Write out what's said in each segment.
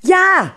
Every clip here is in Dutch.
Ja,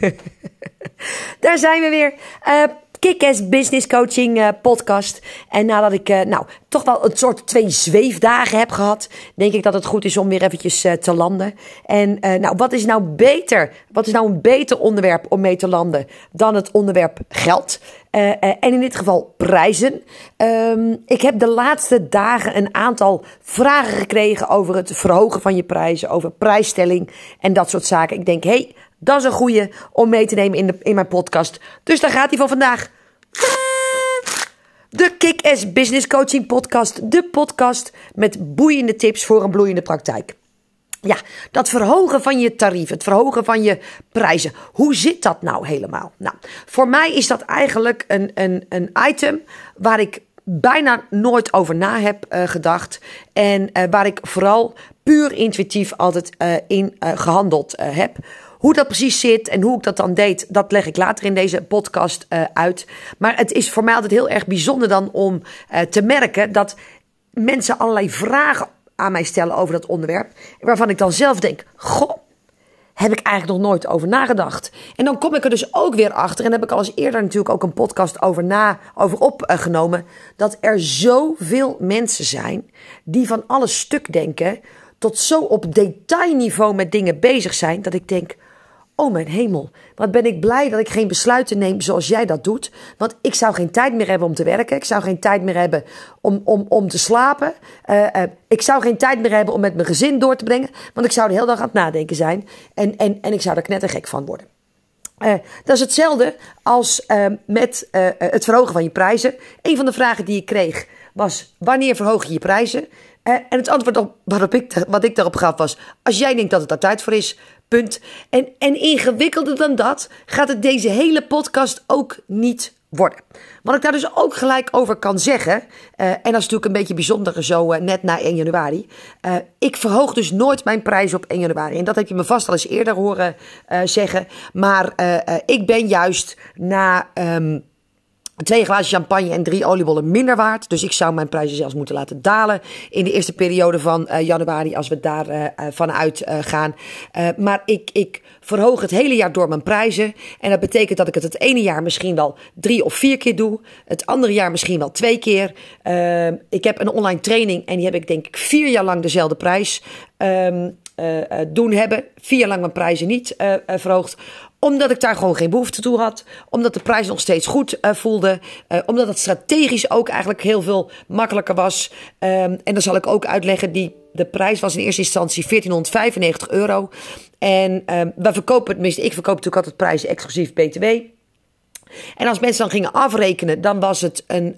daar zijn we weer. Uh, Kick-Ass Business Coaching uh, podcast. En nadat ik uh, nou, toch wel een soort twee zweefdagen heb gehad... denk ik dat het goed is om weer eventjes uh, te landen. En nou, wat is nou beter? Wat is nou een beter onderwerp om mee te landen... dan het onderwerp geld? en in dit geval prijzen. Um, ik heb de laatste dagen een aantal vragen gekregen... over het verhogen van je prijzen, over prijsstelling en dat soort zaken. Ik denk, hé... Hey, dat is een goeie om mee te nemen in, de, in mijn podcast. Dus daar gaat hij van vandaag. De Kick-Ass Business Coaching Podcast. De podcast met boeiende tips voor een bloeiende praktijk. Ja, dat verhogen van je tarief, het verhogen van je prijzen. Hoe zit dat nou helemaal? Nou, voor mij is dat eigenlijk een, een, een item waar ik bijna nooit over na heb uh, gedacht. En uh, waar ik vooral puur intuïtief altijd uh, in gehandeld heb. Hoe dat precies zit en hoe ik dat dan deed, dat leg ik later in deze podcast uh, uit. Maar het is voor mij altijd heel erg bijzonder dan om uh, te merken dat mensen allerlei vragen aan mij stellen over dat onderwerp. Waarvan ik dan zelf denk: Goh, heb ik eigenlijk nog nooit over nagedacht. En dan kom ik er dus ook weer achter, en heb ik al eens eerder natuurlijk ook een podcast over, na, over opgenomen, dat er zoveel mensen zijn die van alles stuk denken, tot zo op detailniveau met dingen bezig zijn, dat ik denk, Oh mijn hemel, wat ben ik blij dat ik geen besluiten neem zoals jij dat doet. Want ik zou geen tijd meer hebben om te werken. Ik zou geen tijd meer hebben om, om, om te slapen. Uh, uh, ik zou geen tijd meer hebben om met mijn gezin door te brengen. Want ik zou de hele dag aan het nadenken zijn. En, en, en ik zou er knettergek van worden. Uh, dat is hetzelfde als met het verhogen van je prijzen. Een van de vragen die ik kreeg was: wanneer verhoog je je prijzen? en het antwoord op, waarop ik, wat ik daarop gaf was: als jij denkt dat het daar tijd voor is, Punt. En, en ingewikkelder dan dat gaat het deze hele podcast ook niet worden. Wat ik daar dus ook gelijk over kan zeggen, uh, en dat is natuurlijk een beetje bijzonder zo uh, net na 1 januari. Uh, ik verhoog dus nooit mijn prijs op 1 januari. En dat heb je me vast al eens eerder horen zeggen. Maar ik ben juist na. Um, Twee glazen champagne en drie oliebollen minder waard. Dus ik zou mijn prijzen zelfs moeten laten dalen in de eerste periode van uh, januari, als we daar uh, vanuit uh, gaan. maar ik, ik verhoog het hele jaar door mijn prijzen. En dat betekent dat ik het het ene jaar misschien wel drie of vier keer doe. Het andere jaar misschien wel twee keer. ik heb een online training en die heb ik denk ik vier jaar lang dezelfde prijs. Uh, doen hebben. Vier lang mijn prijzen niet uh, verhoogd omdat ik daar gewoon geen behoefte toe had. Omdat de prijs nog steeds goed uh, voelde. Omdat het strategisch ook eigenlijk heel veel makkelijker was. Um, en dan zal ik ook uitleggen, die, de prijs was in eerste instantie 1495 euro. En um, we verkopen, tenminste ik verkoop natuurlijk altijd prijzen exclusief BTW. En als mensen dan gingen afrekenen, dan was het een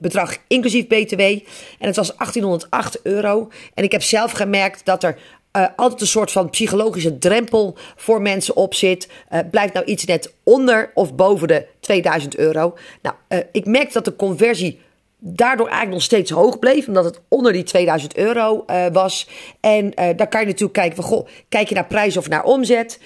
bedrag inclusief BTW. En het was 1808 euro. En ik heb zelf gemerkt dat er uh, altijd een soort van psychologische drempel voor mensen op zit. Uh, blijft nou iets net onder of boven de 2000 euro? Nou, uh, ik merk dat de conversie daardoor eigenlijk nog steeds hoog bleef, omdat het onder die 2000 euro was. En daar kan je natuurlijk kijken van, goh, kijk je naar prijs of naar omzet?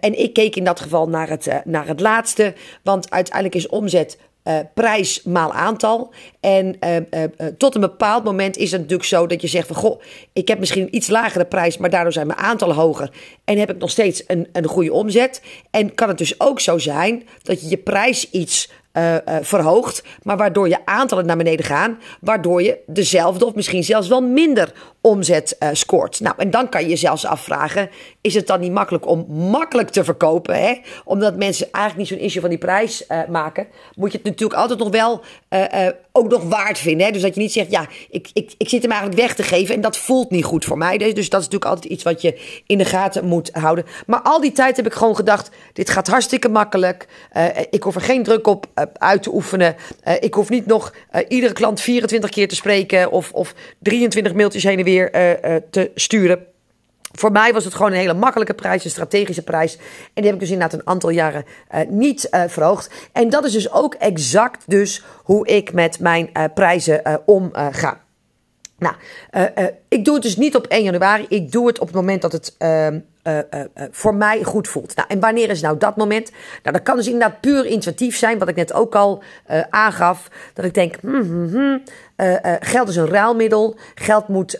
en ik keek in dat geval naar het, naar het laatste, want uiteindelijk is omzet uh, prijs maal aantal. En uh, uh, tot een bepaald moment is het natuurlijk zo dat je zegt van... goh, ik heb misschien een iets lagere prijs, maar daardoor zijn mijn aantallen hoger... en heb ik nog steeds een, een goede omzet. En kan het dus ook zo zijn dat je je prijs iets uh, uh, verhoogt, maar waardoor je aantallen naar beneden gaan, waardoor je dezelfde of misschien zelfs wel minder omzet uh, scoort. Nou, en dan kan je je zelfs afvragen: is het dan niet makkelijk om makkelijk te verkopen? Hè? Omdat mensen eigenlijk niet zo'n issue van die prijs maken, moet je het natuurlijk altijd nog wel ook nog waard vinden. Hè? Dus dat je niet zegt: ja, ik, ik, ik zit hem eigenlijk weg te geven en dat voelt niet goed voor mij. Dus, dus dat is natuurlijk altijd iets wat je in de gaten moet houden. Maar al die tijd heb ik gewoon gedacht: dit gaat hartstikke makkelijk. ik hoef er geen druk op uit te oefenen. Uh, ik hoef niet nog iedere klant 24 keer te spreken of, of 23 mailtjes heen en weer te sturen. Voor mij was het gewoon een hele makkelijke prijs, een strategische prijs. En die heb ik dus inderdaad een aantal jaren niet verhoogd. En dat is dus ook exact dus hoe ik met mijn prijzen omga. Nou, ik doe het dus niet op 1 januari. Ik doe het op het moment dat het ehm, uh, voor mij goed voelt. Nou, en wanneer is nou dat moment? Nou, dat kan dus inderdaad puur intuïtief zijn, wat ik net ook al aangaf. Dat ik denk, hmm, hmm, hmm, geld is een ruilmiddel. Geld moet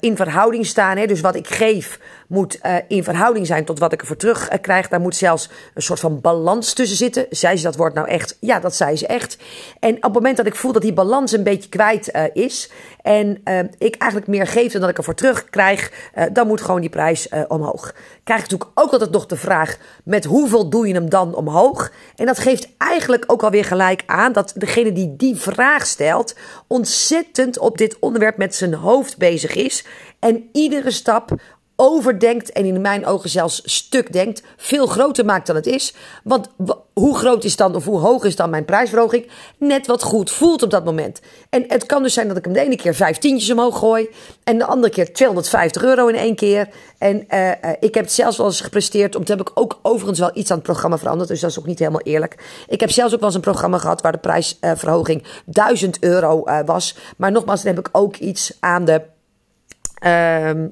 in verhouding staan. Hè? Dus wat ik geef moet in verhouding zijn tot wat ik ervoor terug krijg. Daar moet zelfs een soort van balans tussen zitten. Zei ze dat woord nou echt? Ja, dat zei ze echt. En op het moment dat ik voel dat die balans een beetje kwijt is. En ik eigenlijk meer geef dan dat ik ervoor terug krijg. dan moet gewoon die prijs omhoog krijg ik natuurlijk ook altijd nog de vraag: met hoeveel doe je hem dan omhoog? En dat geeft eigenlijk ook alweer gelijk aan dat degene die die vraag stelt, ontzettend op dit onderwerp met zijn hoofd bezig is. En iedere stap overdenkt en in mijn ogen zelfs stuk denkt, veel groter maakt dan het is. Want hoe groot is dan of hoe hoog is dan mijn prijsverhoging? Net wat goed voelt op dat moment. En het kan dus zijn dat ik hem de ene keer vijftientjes omhoog gooi en de andere keer 250 euro in één keer. En uh, ik heb het zelfs wel eens gepresteerd, omdat heb ik ook overigens wel iets aan het programma veranderd, dus dat is ook niet helemaal eerlijk. Ik heb zelfs ook wel eens een programma gehad waar de prijsverhoging uh, 1000 euro uh, was. Maar nogmaals, dan heb ik ook iets aan de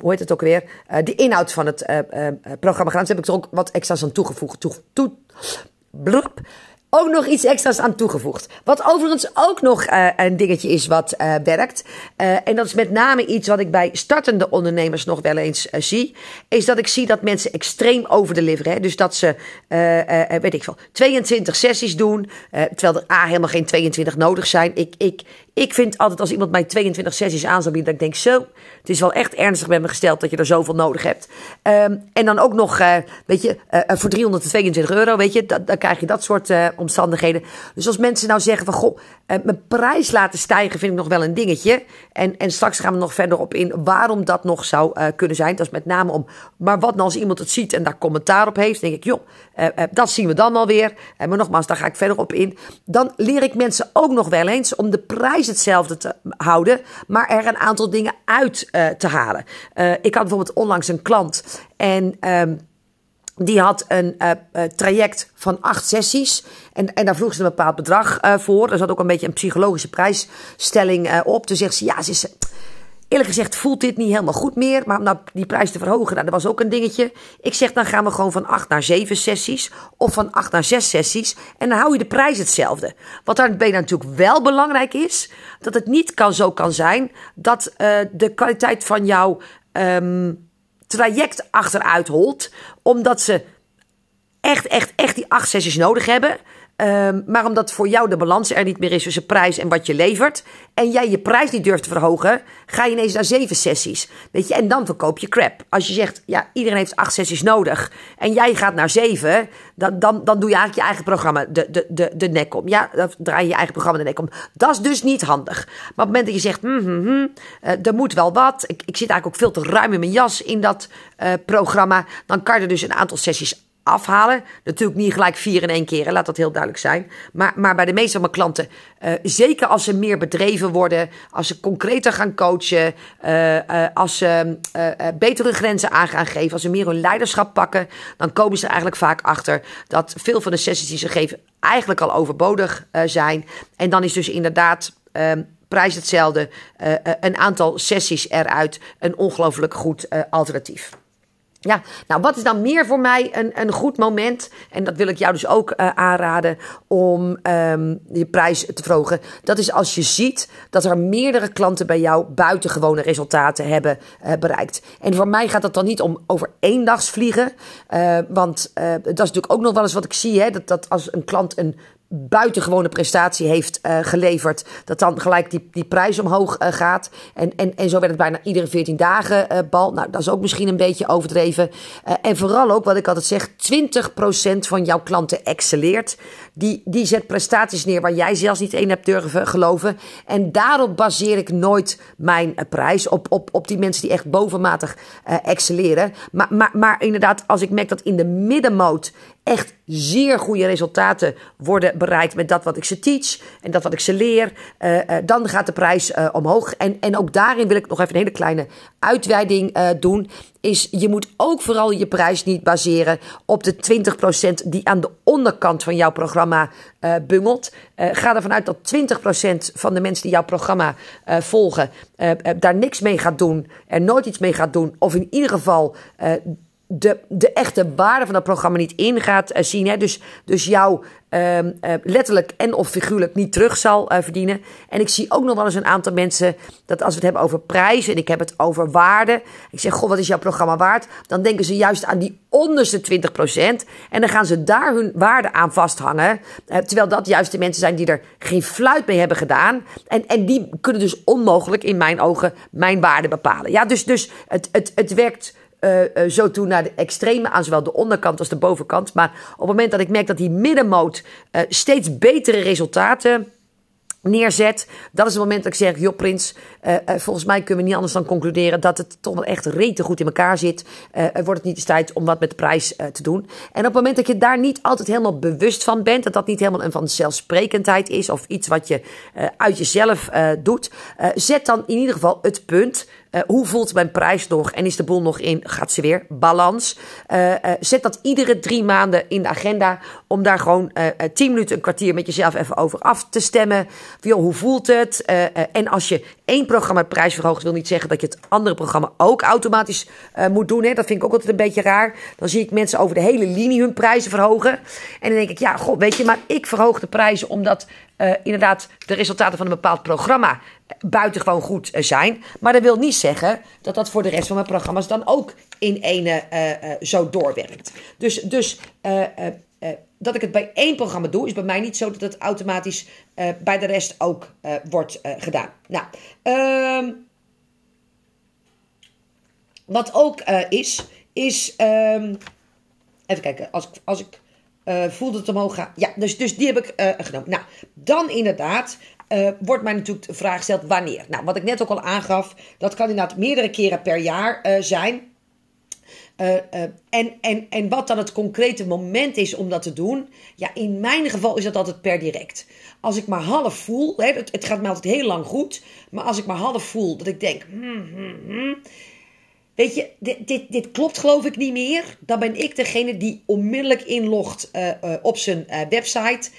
hoe heet het ook weer? Uh, de inhoud van het uh, uh, programma gedaan. Dus heb ik er ook wat extra's aan toegevoegd. Toe, ook nog iets extra's aan toegevoegd. Wat overigens ook nog een dingetje is wat werkt. En dat is met name iets wat ik bij startende ondernemers nog wel eens zie. Is dat ik zie dat mensen extreem overdeliveren. Hè? Dus dat ze, weet ik veel, 22 sessies doen. terwijl er A helemaal geen 22 nodig zijn. Ik, ik, ik vind altijd als iemand mij 22 sessies aan zou bieden, dat ik denk zo, het is wel echt ernstig met me gesteld dat je er zoveel nodig hebt. Um, en dan ook nog, weet je, voor 322 euro, weet je, dan, krijg je dat soort omstandigheden. Dus als mensen nou zeggen van goh, eh, mijn prijs laten stijgen vind ik nog wel een dingetje. En, en straks gaan we nog verder op in waarom dat nog zou kunnen zijn. Dat is met name om, maar wat nou als iemand het ziet en daar commentaar op heeft, denk ik joh, dat zien we dan alweer. Uh, maar nogmaals, daar ga ik verder op in. Dan leer ik mensen ook nog wel eens om de prijs hetzelfde te houden, maar er een aantal dingen uit te halen. ik had bijvoorbeeld onlangs een klant en... Ehm, die had een uh, traject van acht sessies. En, en daar vroeg ze een bepaald bedrag voor. Er zat ook een beetje een psychologische prijsstelling op. Toen zegt ze, ja, ze is... Eerlijk gezegd voelt dit niet helemaal goed meer. Maar om nou die prijs te verhogen, nou, dat was ook een dingetje. Ik zeg, dan gaan we gewoon van acht naar zeven sessies. Of van acht naar zes sessies. En dan hou je de prijs hetzelfde. Wat daarbij natuurlijk wel belangrijk is. Dat het niet kan, zo kan zijn dat de kwaliteit van jouw... Um, traject achteruit holt. Omdat ze echt, echt, echt die acht sessies nodig hebben. Um, maar omdat voor jou de balans er niet meer is tussen prijs en wat je levert. En jij je prijs niet durft te verhogen. Ga je ineens naar zeven sessies. Weet je, en dan verkoop je crap. Als je zegt, ja, iedereen heeft acht sessies nodig. En jij gaat naar zeven. Dan, dan, dan doe je eigenlijk je eigen programma de, de, de, de nek om. Ja, dan draai je je eigen programma de nek om. Dat is dus niet handig. Maar op het moment dat je zegt, hm, hm, hm, uh, er moet wel wat. Ik, ik zit eigenlijk ook veel te ruim in mijn jas in dat uh, programma. Dan kan je er dus een aantal sessies afhalen. Natuurlijk niet gelijk vier in één keer, laat dat heel duidelijk zijn. Maar, maar bij de meeste van mijn klanten, uh, zeker als ze meer bedreven worden, als ze concreter gaan coachen, uh, uh, als ze betere grenzen aan gaan geven, als ze meer hun leiderschap pakken, dan komen ze er eigenlijk vaak achter dat veel van de sessies die ze geven eigenlijk al overbodig zijn. En dan is dus inderdaad. Ehm, prijs hetzelfde, een aantal sessies eruit, een ongelooflijk goed alternatief. Ja, nou wat is dan meer voor mij een, een goed moment? En dat wil ik jou dus ook uh, aanraden om um, je prijs te verhogen. Dat is als je ziet dat er meerdere klanten bij jou buitengewone resultaten hebben uh, bereikt. En voor mij gaat dat dan niet om over vliegen, Uh, want dat is natuurlijk ook nog wel eens wat ik zie. Hè, dat, dat als een klant een buitengewone prestatie heeft uh, geleverd, dat dan gelijk die, die prijs omhoog uh, gaat. En, en, en zo werd het bijna iedere 14 dagen uh, bal. Nou, dat is ook misschien een beetje overdreven. en vooral ook, wat ik altijd zeg, 20% van jouw klanten excelleert. Die, die zet prestaties neer waar jij zelfs niet in hebt durven geloven. En daarop baseer ik nooit mijn prijs. Op, op, op die mensen die echt bovenmatig excelleren. Maar, maar, maar inderdaad, als ik merk dat in de middenmoot echt zeer goede resultaten worden bereikt met dat wat ik ze teach en dat wat ik ze leer, uh, uh, dan gaat de prijs uh, omhoog. En, en ook daarin wil ik nog even een hele kleine uitweiding doen. Is je moet ook vooral je prijs niet baseren op de 20% die aan de onderkant van jouw programma bungelt. ga ervan uit dat 20% van de mensen die jouw programma volgen daar niks mee gaat doen, er nooit iets mee gaat doen, of in ieder geval de, de echte waarde van dat programma niet in gaat eh, zien. Hè? Dus, dus jou um, letterlijk en of figuurlijk niet terug zal uh, verdienen. En ik zie ook nog wel eens een aantal mensen dat als we het hebben over prijzen en ik heb het over waarde. Ik zeg, goh, wat is jouw programma waard? Dan denken ze juist aan die onderste 20%. En dan gaan ze daar hun waarde aan vasthangen. Terwijl dat juist de mensen zijn die er geen fluit mee hebben gedaan. En, en die kunnen dus onmogelijk in mijn ogen mijn waarde bepalen. Ja, dus, dus het, het, het werkt uh, zo toe naar de extreme aan zowel de onderkant als de bovenkant. Maar op het moment dat ik merk dat die middenmoot uh, steeds betere resultaten neerzet. Dat is het moment dat ik zeg, joh Prins, volgens mij kunnen we niet anders dan concluderen dat het toch wel echt rete goed in elkaar zit. Uh, wordt het niet eens tijd om wat met de prijs te doen. En op het moment dat je daar niet altijd helemaal bewust van bent, dat dat niet helemaal een vanzelfsprekendheid is of iets wat je uit jezelf doet, zet dan in ieder geval het punt uh, hoe voelt mijn prijs nog en is de boel nog in, gaat ze weer, balans. Uh, uh, zet dat iedere drie maanden in de agenda om daar gewoon tien minuten, een kwartier met jezelf even over af te stemmen. Joh, hoe voelt het? en als je één programma prijs verhoogt, wil niet zeggen dat je het andere programma ook automatisch moet doen. Hè? Dat vind ik ook altijd een beetje raar. Dan zie ik mensen over de hele linie hun prijzen verhogen. En dan denk ik, ja, god, weet je, maar ik verhoog de prijzen omdat uh, inderdaad de resultaten van een bepaald programma buitengewoon goed uh, zijn. Maar dat wil niet zeggen dat dat voor de rest van mijn programma's dan ook in ene uh, zo doorwerkt. Dus, dus dat ik het bij één programma doe, is bij mij niet zo dat het automatisch bij de rest ook wordt gedaan. Nou, ehm, wat ook is, is. Um, even kijken, als, als ik uh, voelde het omhoog gaan. Ja, dus, dus die heb ik uh, genomen. Nou, dan inderdaad uh, wordt mij natuurlijk de vraag gesteld wanneer. Nou, wat ik net ook al aangaf, dat kan inderdaad meerdere keren per jaar zijn. en, en, en wat dan het concrete moment is om dat te doen, ja, in mijn geval is dat altijd per direct. Als ik maar half voel, hè, het, het gaat mij altijd heel lang goed, maar als ik maar half voel dat ik denk, hmm, hmm, hmm, Weet je, dit, dit, dit, klopt geloof ik niet meer. Dan ben ik degene die onmiddellijk inlogt uh, uh, op zijn uh, website.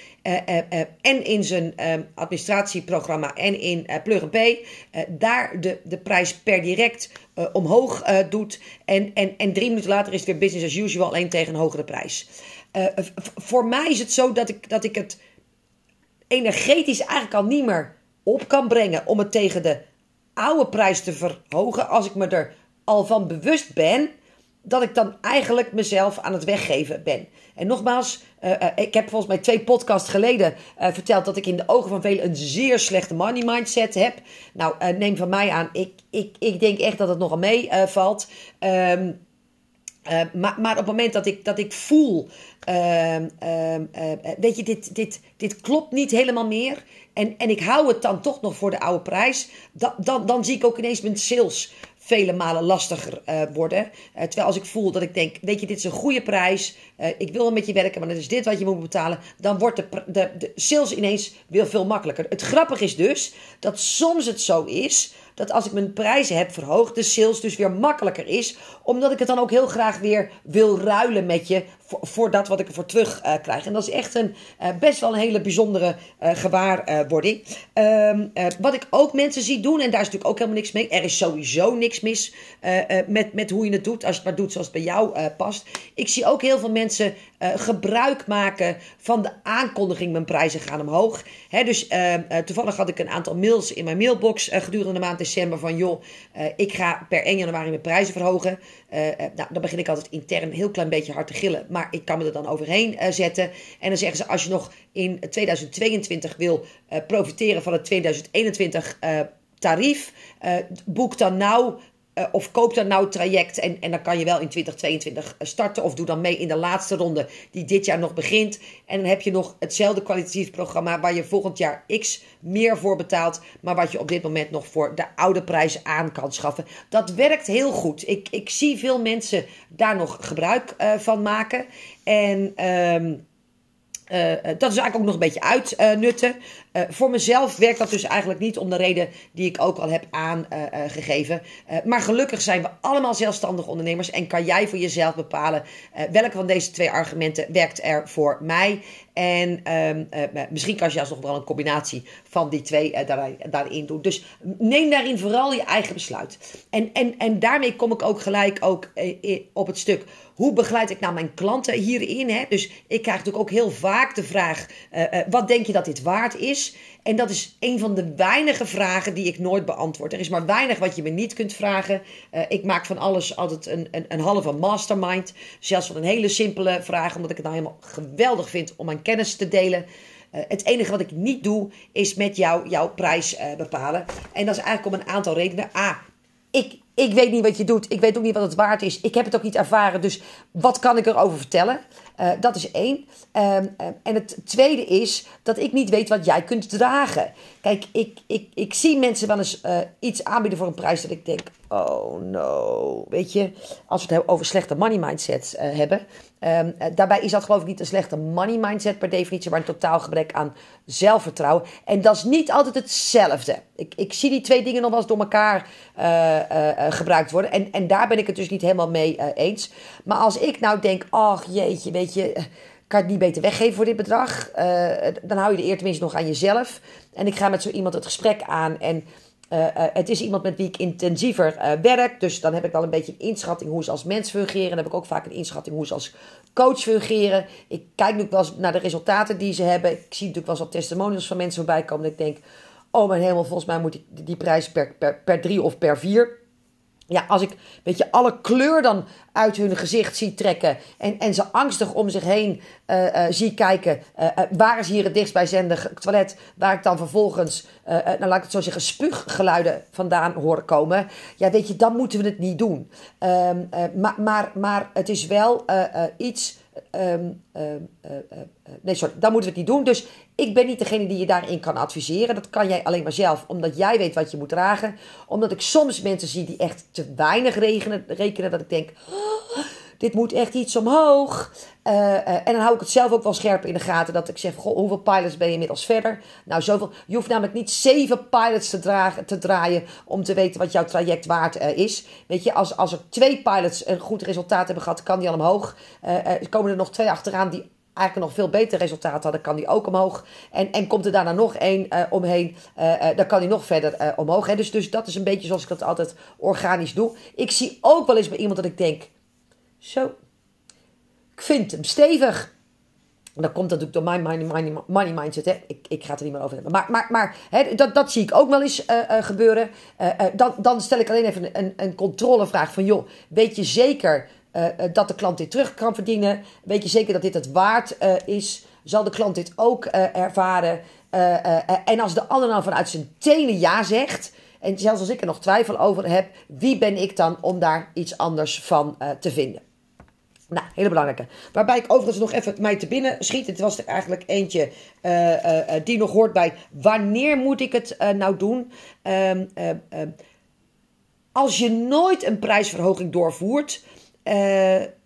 en in zijn ehm, administratieprogramma en in Plug Pay. daar de, de prijs per direct omhoog doet. En, en, en drie minuten later is het weer business as usual, alleen tegen een hogere prijs. voor mij is het zo dat ik, dat ik het energetisch eigenlijk al niet meer op kan brengen om het tegen de oude prijs te verhogen. Als ik me er al van bewust ben dat ik dan eigenlijk mezelf aan het weggeven ben. En nogmaals, uh, uh, ik heb volgens mij twee podcasts geleden uh, verteld dat ik in de ogen van velen een zeer slechte money mindset heb. Nou, neem van mij aan, ik, ik, ik denk echt dat het nogal meevalt. Um, maar, maar op het moment dat ik, dat ik voel, ehm, ehm, weet je, dit, dit, dit klopt niet helemaal meer. En, en ik hou het dan toch nog voor de oude prijs. Dan, dan, dan zie ik ook ineens mijn sales vele malen lastiger worden. Terwijl als ik voel dat ik denk, weet je, dit is een goede prijs. Ik wil met je werken, maar het is dit wat je moet betalen. Dan wordt de, de, de sales ineens weer veel makkelijker. Het grappige is dus dat soms het zo is dat als ik mijn prijzen heb verhoogd, de sales dus weer makkelijker is. Omdat ik het dan ook heel graag weer wil ruilen met je voor, dat wat ik ervoor terug uh, krijg. En dat is echt een, uh, best wel een hele bijzondere uh, gewaarwording. Um, wat ik ook mensen zie doen, en daar is natuurlijk ook helemaal niks mee. Er is sowieso niks mis met, met hoe je het doet, als je het maar doet zoals het bij jou past. Ik zie ook heel veel mensen gebruik maken van de aankondiging: mijn prijzen gaan omhoog. Hè, dus ehm, toevallig had ik een aantal mails in mijn mailbox gedurende de maand december van: joh, ik ga per 1 januari mijn prijzen verhogen. nou, dan begin ik altijd intern een heel klein beetje hard te gillen. Maar ik kan me er dan overheen uh, zetten. En dan zeggen ze, als je nog in 2022 wil uh, profiteren van het 2021 uh, eh, tarief, boek dan nou uh, of koop dan nou traject en, en dan kan je wel in 2022 starten. Of doe dan mee in de laatste ronde die dit jaar nog begint. En dan heb je nog hetzelfde kwalitatief programma waar je volgend jaar X meer voor betaalt. Maar wat je op dit moment nog voor de oude prijs aan kan schaffen. Dat werkt heel goed. Ik, ik zie veel mensen daar nog gebruik uh, van maken. En... Uh, dat is eigenlijk ook nog een beetje uitnutten. Uh, voor mezelf werkt dat dus eigenlijk niet om de reden die ik ook al heb aangegeven. Uh, maar gelukkig zijn we allemaal zelfstandige ondernemers en kan jij voor jezelf bepalen welke van deze twee argumenten werkt er voor mij. En uh, misschien kan je zelfs nog wel een combinatie van die twee daar, daarin doen. Dus neem daarin vooral je eigen besluit. En, en, en daarmee kom ik ook gelijk ook, op het stuk. Hoe begeleid ik nou mijn klanten hierin? Hè? Dus ik krijg natuurlijk ook heel vaak de vraag: wat denk je dat dit waard is? En dat is een van de weinige vragen die ik nooit beantwoord. Er is maar weinig wat je me niet kunt vragen. Uh, ik maak van alles altijd een, een, een halve mastermind. Zelfs van een hele simpele vraag, omdat ik het nou helemaal geweldig vind om mijn kennis te delen. Uh, het enige wat ik niet doe, is met jou jouw prijs uh, bepalen. En dat is eigenlijk om een aantal redenen. A, ik, ik weet niet wat je doet. Ik weet ook niet wat het waard is. Ik heb het ook niet ervaren. Dus wat kan ik erover vertellen? Uh, dat is één. Um, um, en het tweede is dat ik niet weet wat jij kunt dragen. Kijk, ik, ik, ik zie mensen wel eens uh, iets aanbieden voor een prijs dat ik denk: oh no. Weet je, als we het over slechte money mindsets uh, hebben. Um, daarbij is dat geloof ik niet een slechte money mindset per definitie, maar een totaal gebrek aan zelfvertrouwen. En dat is niet altijd hetzelfde. Ik, ik zie die twee dingen nog wel eens door elkaar gebruikt worden. En, en daar ben ik het dus niet helemaal mee eens. Maar als ik nou denk: ach jeetje, weet je kan het niet beter weggeven voor dit bedrag? Uh, dan hou je de eer tenminste nog aan jezelf. En ik ga met zo iemand het gesprek aan. En uh, uh, het is iemand met wie ik intensiever werk. Dus dan heb ik wel een beetje een inschatting hoe ze als mens fungeren. Dan heb ik ook vaak een inschatting hoe ze als coach fungeren. Ik kijk natuurlijk wel eens naar de resultaten die ze hebben. Ik zie natuurlijk wel eens wat testimonials van mensen voorbij komen. En ik denk, oh mijn hemel, volgens mij moet ik die prijs per, per, per drie of per vier ja, als ik, weet je, alle kleur dan uit hun gezicht zie trekken en, en ze angstig om zich heen uh, zie kijken, uh, waar is hier het dichtstbijzijnde toilet, waar ik dan vervolgens, nou laat ik het zo zeggen, spuuggeluiden vandaan hoor komen. Ja, weet je, dan moeten we het niet doen. Um, maar, maar, maar het is wel iets uh, uh, nee, sorry, dan moeten we het niet doen. Dus ik ben niet degene die je daarin kan adviseren. Dat kan jij alleen maar zelf, omdat jij weet wat je moet dragen. Omdat ik soms mensen zie die echt te weinig rekenen, rekenen dat ik denk. Oh, dit moet echt iets omhoog. Uh, en dan hou ik het zelf ook wel scherp in de gaten. Dat ik zeg, goh, hoeveel pilots ben je inmiddels verder? Nou, zoveel. Je hoeft namelijk niet zeven pilots te, dragen, te draaien om te weten wat jouw traject waard uh, is. Weet je, als, als er twee pilots een goed resultaat hebben gehad, kan die al omhoog. Uh, komen er nog twee achteraan die eigenlijk nog veel beter resultaat hadden, kan die ook omhoog. En, en komt er daarna nog één uh, omheen, uh, uh, dan kan die nog verder omhoog. Hè? Dus, dus dat is een beetje zoals ik dat altijd organisch doe. Ik zie ook wel eens bij iemand dat ik denk, zo, ik vind hem stevig. En dan komt dat natuurlijk door mijn money, mindset. Hè? Ik, ik ga het er niet meer over hebben. Maar, maar, maar hè, dat, dat zie ik ook wel eens gebeuren. Dan, dan stel ik alleen even een, een controlevraag van... joh, weet je zeker dat de klant dit terug kan verdienen? Weet je zeker dat dit het waard is? Zal de klant dit ook ervaren? en als de ander dan vanuit zijn tenen ja zegt... en zelfs als ik er nog twijfel over heb... wie ben ik dan om daar iets anders van te vinden? Nou, hele belangrijke. Waarbij ik overigens nog even mij te binnen schiet. Het was er eigenlijk eentje die nog hoort bij wanneer moet ik het nou doen? Um, als je nooit een prijsverhoging doorvoert,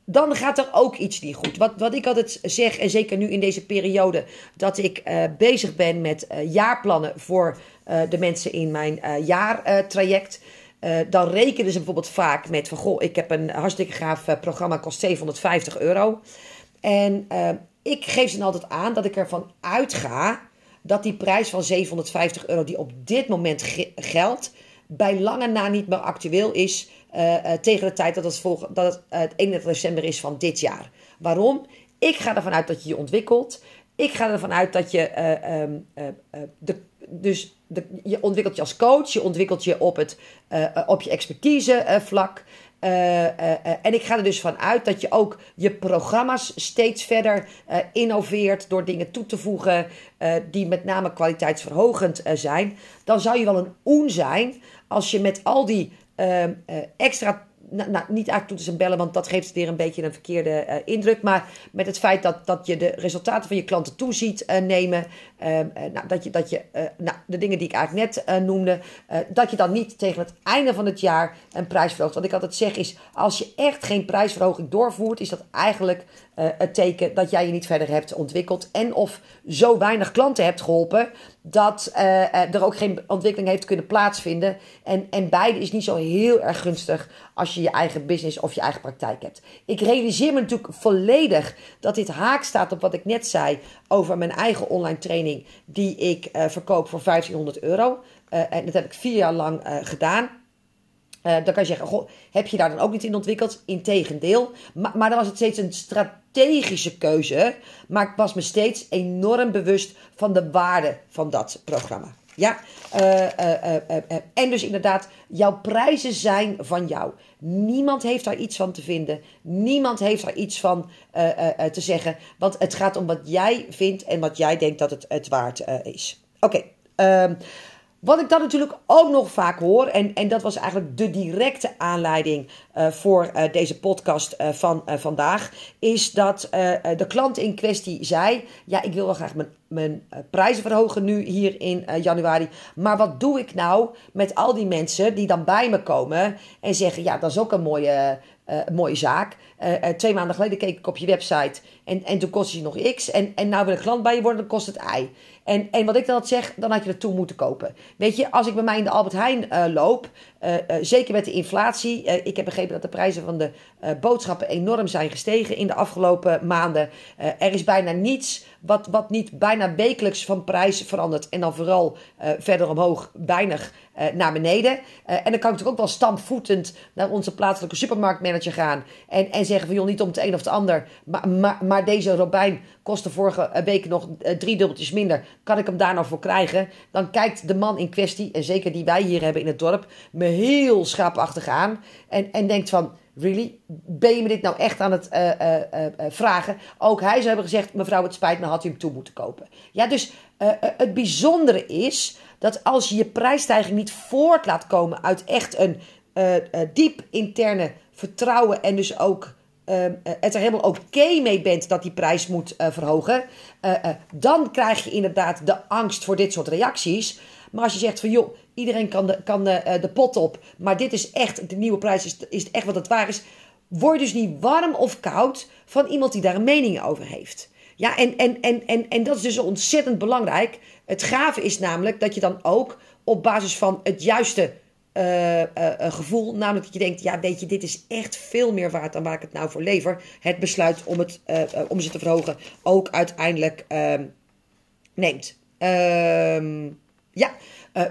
dan gaat er ook iets niet goed. Wat, wat ik altijd zeg, en zeker nu in deze periode, dat ik bezig ben met jaarplannen voor de mensen in mijn jaartraject. Uh, dan rekenen ze bijvoorbeeld vaak met van goh, ik heb een hartstikke gaaf uh, programma, kost 750 euro. En uh, ik geef ze dan altijd aan dat ik ervan uitga dat die prijs van 750 euro, die op dit moment geldt, bij lange na niet meer actueel is tegen de tijd dat het, volg, dat het, het 31 december is van dit jaar. Waarom? Ik ga ervan uit dat je je ontwikkelt. Ik ga ervan uit dat je um, de dus de, je ontwikkelt je als coach, je ontwikkelt je op, het, op je expertise vlak. en ik ga er dus van uit dat je ook je programma's steeds verder innoveert door dingen toe te voegen die met name kwaliteitsverhogend zijn. Dan zou je wel een oen zijn als je met al die extra nou, niet eigenlijk toe te zijn bellen, want dat geeft weer een beetje een verkeerde uh, indruk. Maar met het feit dat, dat je de resultaten van je klanten toeziet uh, nemen. Uh, nou, dat je, dat je nou, de dingen die ik eigenlijk net noemde. dat je dan niet tegen het einde van het jaar een prijs verhoogt. Wat ik altijd zeg is: als je echt geen prijsverhoging doorvoert, is dat eigenlijk het teken dat jij je niet verder hebt ontwikkeld. En of zo weinig klanten hebt geholpen dat er ook geen ontwikkeling heeft kunnen plaatsvinden. En, en beide is niet zo heel erg gunstig als je je eigen business of je eigen praktijk hebt. Ik realiseer me natuurlijk volledig dat dit haak staat op wat ik net zei over mijn eigen online training die ik uh, verkoop voor 1500 euro. En dat heb ik vier jaar lang gedaan. dan kan je zeggen, goh, heb je daar dan ook niet in ontwikkeld? Integendeel. Maar, maar dan was het steeds een strategische keuze. Maar ik was me steeds enorm bewust van de waarde van dat programma. Ja, uh, uh, en dus inderdaad, jouw prijzen zijn van jou. Niemand heeft daar iets van te vinden. Niemand heeft daar iets van te zeggen. Want het gaat om wat jij vindt en wat jij denkt dat het, het waard is. Oké. Okay, um, wat ik dan natuurlijk ook nog vaak hoor, en, en dat was eigenlijk de directe aanleiding uh, voor uh, deze podcast uh, van vandaag, is dat de klant in kwestie zei: Ja, ik wil wel graag mijn, mijn prijzen verhogen nu hier in januari. Maar wat doe ik nou met al die mensen die dan bij me komen en zeggen: Ja, dat is ook een mooie, mooie zaak. twee maanden geleden keek ik op je website en, en toen kostte je nog X. En, en nou wil een klant bij je worden, dan kost het Y. En, en wat ik dan altijd zeg, dan had je er toe moeten kopen. Weet je, als ik bij mij in de Albert Heijn loop, zeker met de inflatie. ik heb begrepen dat de prijzen van de boodschappen enorm zijn gestegen in de afgelopen maanden. er is bijna niets wat, wat niet bijna wekelijks van prijs verandert. En dan vooral verder omhoog weinig naar beneden. en dan kan ik natuurlijk ook wel stampvoetend naar onze plaatselijke supermarktmanager gaan. En, en zeggen van joh, niet om het een of het ander. Maar, maar, maar deze robijn kostte vorige week nog drie dubbeltjes minder kan ik hem daar nou voor krijgen? Dan kijkt de man in kwestie, en zeker die wij hier hebben in het dorp, me heel schaapachtig aan. En, en denkt van, really? Ben je me dit nou echt aan het vragen? Ook hij zou hebben gezegd, mevrouw, het spijt me, had u hem toe moeten kopen. Ja, dus het bijzondere is dat als je je prijsstijging niet voort laat komen uit echt een diep interne vertrouwen en dus ook uh, het er helemaal oké mee bent dat die prijs moet verhogen, dan krijg je inderdaad de angst voor dit soort reacties. Maar als je zegt van joh, iedereen kan de, kan de pot op, maar dit is echt, de nieuwe prijs is, is echt wat het waar is, word dus niet warm of koud van iemand die daar een mening over heeft. Ja, en, en, en, en, en dat is dus ontzettend belangrijk. Het gave is namelijk dat je dan ook op basis van het juiste uh, uh, gevoel. Namelijk dat je denkt, ja weet je, dit is echt veel meer waard dan waar ik het nou voor lever. Het besluit om, het, om ze te verhogen ook uiteindelijk ehm, neemt. Ehm, ja,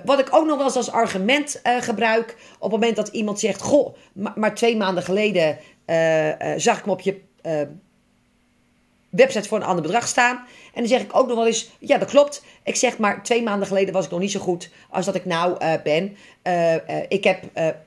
wat ik ook nog wel eens als argument gebruik. Op het moment dat iemand zegt, goh, maar, maar twee maanden geleden zag ik me op je website voor een ander bedrag staan. En dan zeg ik ook nog wel eens, ja dat klopt. Ik zeg maar, twee maanden geleden was ik nog niet zo goed als dat ik nou uh, ben. Uh, uh, ik heb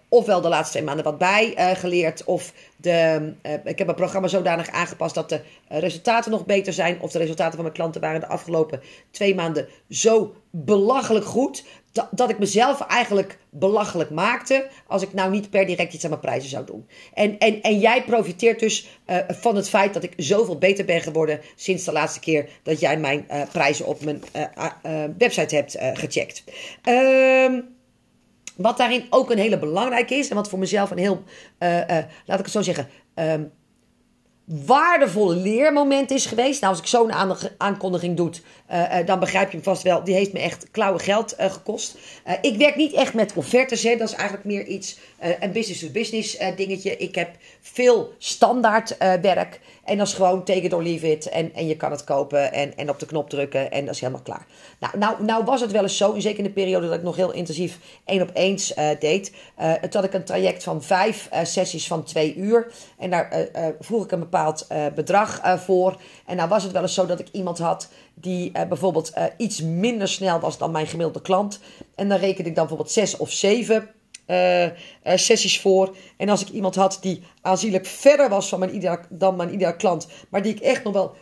ofwel de laatste twee maanden wat bij geleerd, of de, ik heb mijn programma zodanig aangepast dat de resultaten nog beter zijn. Of de resultaten van mijn klanten waren de afgelopen twee maanden zo belachelijk goed dat, dat ik mezelf eigenlijk belachelijk maakte als ik nou niet per direct iets aan mijn prijzen zou doen. En, en, en jij profiteert dus uh, van het feit dat ik zoveel beter ben geworden sinds de laatste keer dat jij mijn uh, prijzen op mijn uh, website hebt gecheckt. Ehm wat daarin ook een hele belangrijke is en wat voor mezelf een heel, laat ik het zo zeggen, um, waardevol leermoment is geweest. Nou, als ik zo'n aankondiging doe, uh, uh, dan begrijp je hem vast wel. Die heeft me echt klauwe geld uh, gekost. ik werk niet echt met offertes. Hè. Dat is eigenlijk meer iets, een business-to-business -business, dingetje. Ik heb veel standaard werk. En dat is gewoon take it or leave it. En, en je kan het kopen en, en op de knop drukken. En dat is helemaal klaar. Nou, nou, nou was het wel eens zo. Zeker in de periode dat ik nog heel intensief één op eens deed. het had ik een traject van vijf sessies van twee uur. En daar vroeg ik een bepaald uh, bedrag uh, voor. En nou was het wel eens zo dat ik iemand had die uh, bijvoorbeeld iets minder snel was dan mijn gemiddelde klant. En dan rekende ik dan bijvoorbeeld zes of zeven sessies voor. En als ik iemand had die aanzienlijk verder was van mijn ideaal, dan mijn ideaal klant, maar die ik echt nog wel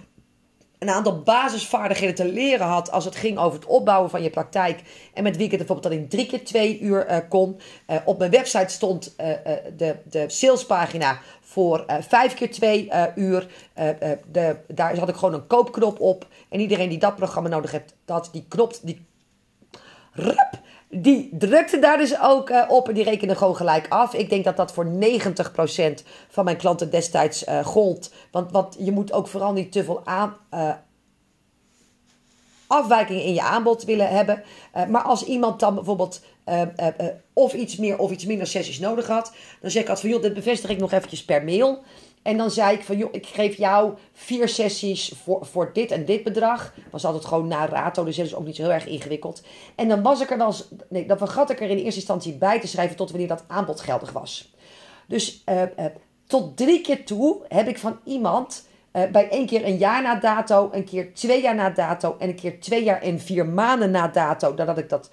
een aantal basisvaardigheden te leren had als het ging over het opbouwen van je praktijk. En met wie ik het bijvoorbeeld dan in drie keer twee uur uh, kon. Op mijn website stond de, de salespagina voor vijf keer twee uur. de, daar had ik gewoon een koopknop op. En iedereen die dat programma nodig heeft, dat die knop, die, rup, die drukte daar dus ook op en die rekende gewoon gelijk af. Ik denk dat dat voor 90% van mijn klanten destijds gold. Want, want je moet ook vooral niet te veel aan, afwijkingen in je aanbod willen hebben. Uh, maar als iemand dan bijvoorbeeld uh, uh, of iets meer of iets minder sessies nodig had, dan zeg ik altijd van joh, dit bevestig ik nog eventjes per mail. En dan zei ik van joh, ik geef jou vier sessies voor, voor dit en dit bedrag. Was altijd gewoon na rato, dus dat is ook niet zo heel erg ingewikkeld. En dan was ik er dan, nee, dan vergat ik er in eerste instantie bij te schrijven tot wanneer dat aanbod geldig was. Dus tot drie keer toe heb ik van iemand uh, bij één keer een jaar na dato, een keer twee jaar na dato en een keer twee jaar en vier maanden na dato, nadat ik dat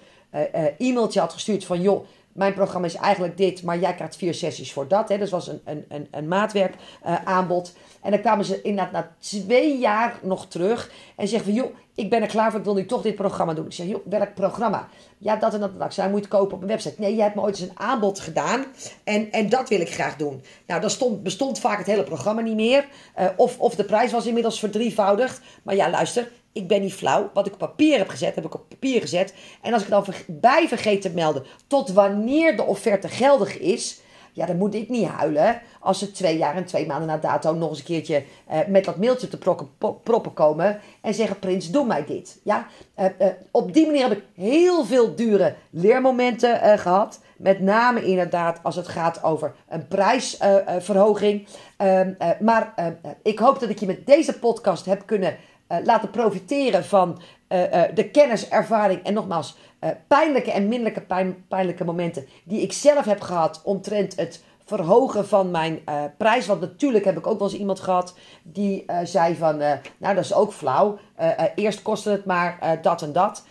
e-mailtje had gestuurd van joh, mijn programma is eigenlijk dit, maar jij krijgt vier sessies voor dat. Hè. Dus was een, een, een, een maatwerk aanbod. En dan kwamen ze inderdaad na twee jaar nog terug en zeggen van joh, ik ben er klaar voor, ik wil nu toch dit programma doen. Ik zeg, joh, welk programma? Ja, dat en dat en dat. Moet kopen op een website. Nee, je hebt me ooit eens een aanbod gedaan en, en dat wil ik graag doen. Nou, dan stond, bestond vaak het hele programma niet meer. Uh, of, of de prijs was inmiddels verdrievoudigd. Maar ja, luister, ik ben niet flauw. Wat ik op papier heb gezet, heb ik op papier gezet. En als ik dan bij vergeet te melden tot wanneer de offerte geldig is ja, dan moet ik niet huilen als ze twee jaar en twee maanden na dato nog eens een keertje uh, met dat mailtje te proppen, komen en zeggen: Prins, doe mij dit. Ja? Uh, uh, op die manier heb ik heel veel dure leermomenten gehad. Met name inderdaad als het gaat over een prijsverhoging. Ehm, maar ik hoop dat ik je met deze podcast heb kunnen laten profiteren van de kennis, ervaring en nogmaals pijnlijke en minderlijke pijn, pijnlijke momenten die ik zelf heb gehad omtrent het verhogen van mijn prijs. Want natuurlijk heb ik ook wel eens iemand gehad die zei van, nou dat is ook flauw. eerst kostte het maar dat en dat.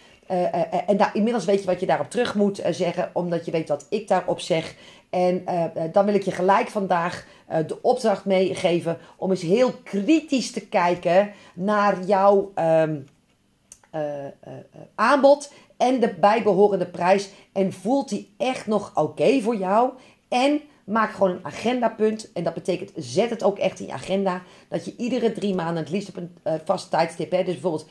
en nou, inmiddels weet je wat je daarop terug moet zeggen, omdat je weet wat ik daarop zeg. En dan wil ik je gelijk vandaag de opdracht meegeven om eens heel kritisch te kijken naar jouw ehm, aanbod en de bijbehorende prijs. En voelt die echt nog oké voor jou? En maak gewoon een agendapunt. En dat betekent, zet het ook echt in je agenda. Dat je iedere drie maanden, het liefst op een vast tijdstip. Hè, dus bijvoorbeeld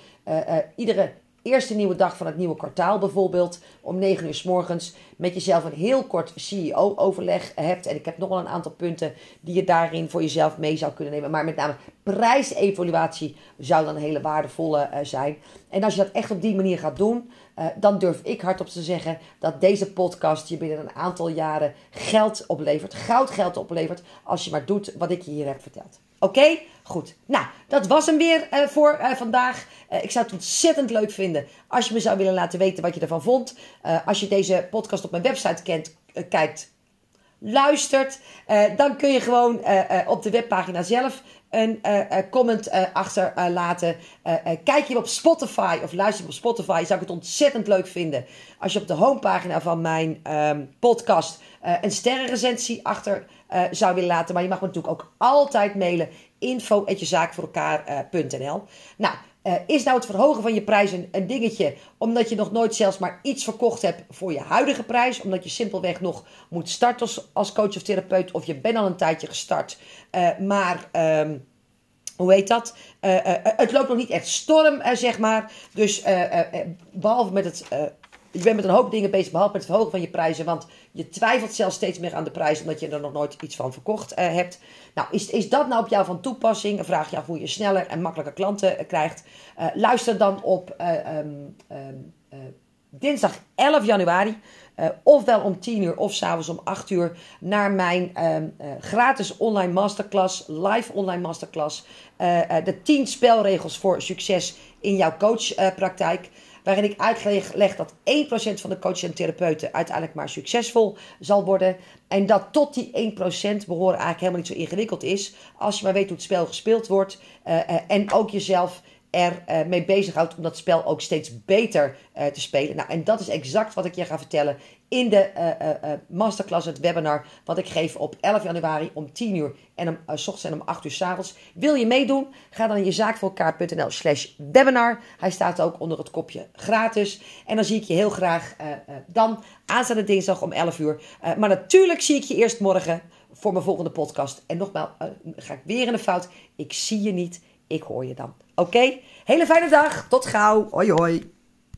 iedere eerste nieuwe dag van het nieuwe kwartaal bijvoorbeeld. Om 9 uur s morgens met jezelf een heel kort CEO-overleg hebt. En ik heb nog wel een aantal punten die je daarin voor jezelf mee zou kunnen nemen. Maar met name prijsevaluatie zou dan een hele waardevolle uh, zijn. En als je dat echt op die manier gaat doen, uh, dan durf ik hardop te zeggen dat deze podcast je binnen een aantal jaren geld oplevert. Goudgeld oplevert als je maar doet wat ik je hier heb verteld. Oké? Goed. Nou, dat was hem weer uh, voor uh, vandaag. Uh, ik zou het ontzettend leuk vinden als je me zou willen laten weten wat je ervan vond. als je deze podcast op mijn website kent, kijkt, luistert, dan kun je gewoon op de webpagina zelf een comment achterlaten. kijk je op Spotify of luister je op Spotify, zou ik het ontzettend leuk vinden als je op de homepagina van mijn um, podcast een sterrenrecensie achter uh, zou willen laten. Maar je mag me natuurlijk ook altijd mailen. info.jezaakvoorelkaar.nl Nou, uh, is nou het verhogen van je prijs een, dingetje omdat je nog nooit zelfs maar iets verkocht hebt voor je huidige prijs? Omdat je simpelweg nog moet starten als, coach of therapeut of je bent al een tijdje gestart, uh, maar... Um, hoe heet dat? Uh, het loopt nog niet echt storm, zeg maar. Dus behalve met het je bent met een hoop dingen bezig, behalve met het verhogen van je prijzen. Want je twijfelt zelfs steeds meer aan de prijs, omdat je er nog nooit iets van verkocht uh, hebt. Nou, is, is dat nou op jou van toepassing? Vraag je af hoe je sneller en makkelijker klanten uh, krijgt. Uh, luister dan op um, um, dinsdag 11 januari. ofwel om 10 uur of s'avonds om 8 uur naar mijn um, gratis online masterclass, live online masterclass. de 10 spelregels voor succes in jouw coachpraktijk waarin ik uitleg dat 1% van de coaches en therapeuten uiteindelijk maar succesvol zal worden. En dat tot die 1% behoren eigenlijk helemaal niet zo ingewikkeld is, als je maar weet hoe het spel gespeeld wordt uh, uh, en ook jezelf er uh, bezighoudt om dat spel ook steeds beter te spelen. Nou, en dat is exact wat ik je ga vertellen in de uh, masterclass, het webinar, wat ik geef op 11 januari om 10 uur en om, s ochtends en om 8 uur s avonds. Wil je meedoen? Ga dan naar jezaakvoorelkaar.nl slash webinar. Hij staat ook onder het kopje gratis. En dan zie ik je heel graag dan aanstaande dinsdag om 11 uur. maar natuurlijk zie ik je eerst morgen voor mijn volgende podcast. En nogmaals, ga ik weer in de fout. Ik zie je niet, ik hoor je dan. Oké? Hele fijne dag. Tot gauw. Hoi hoi.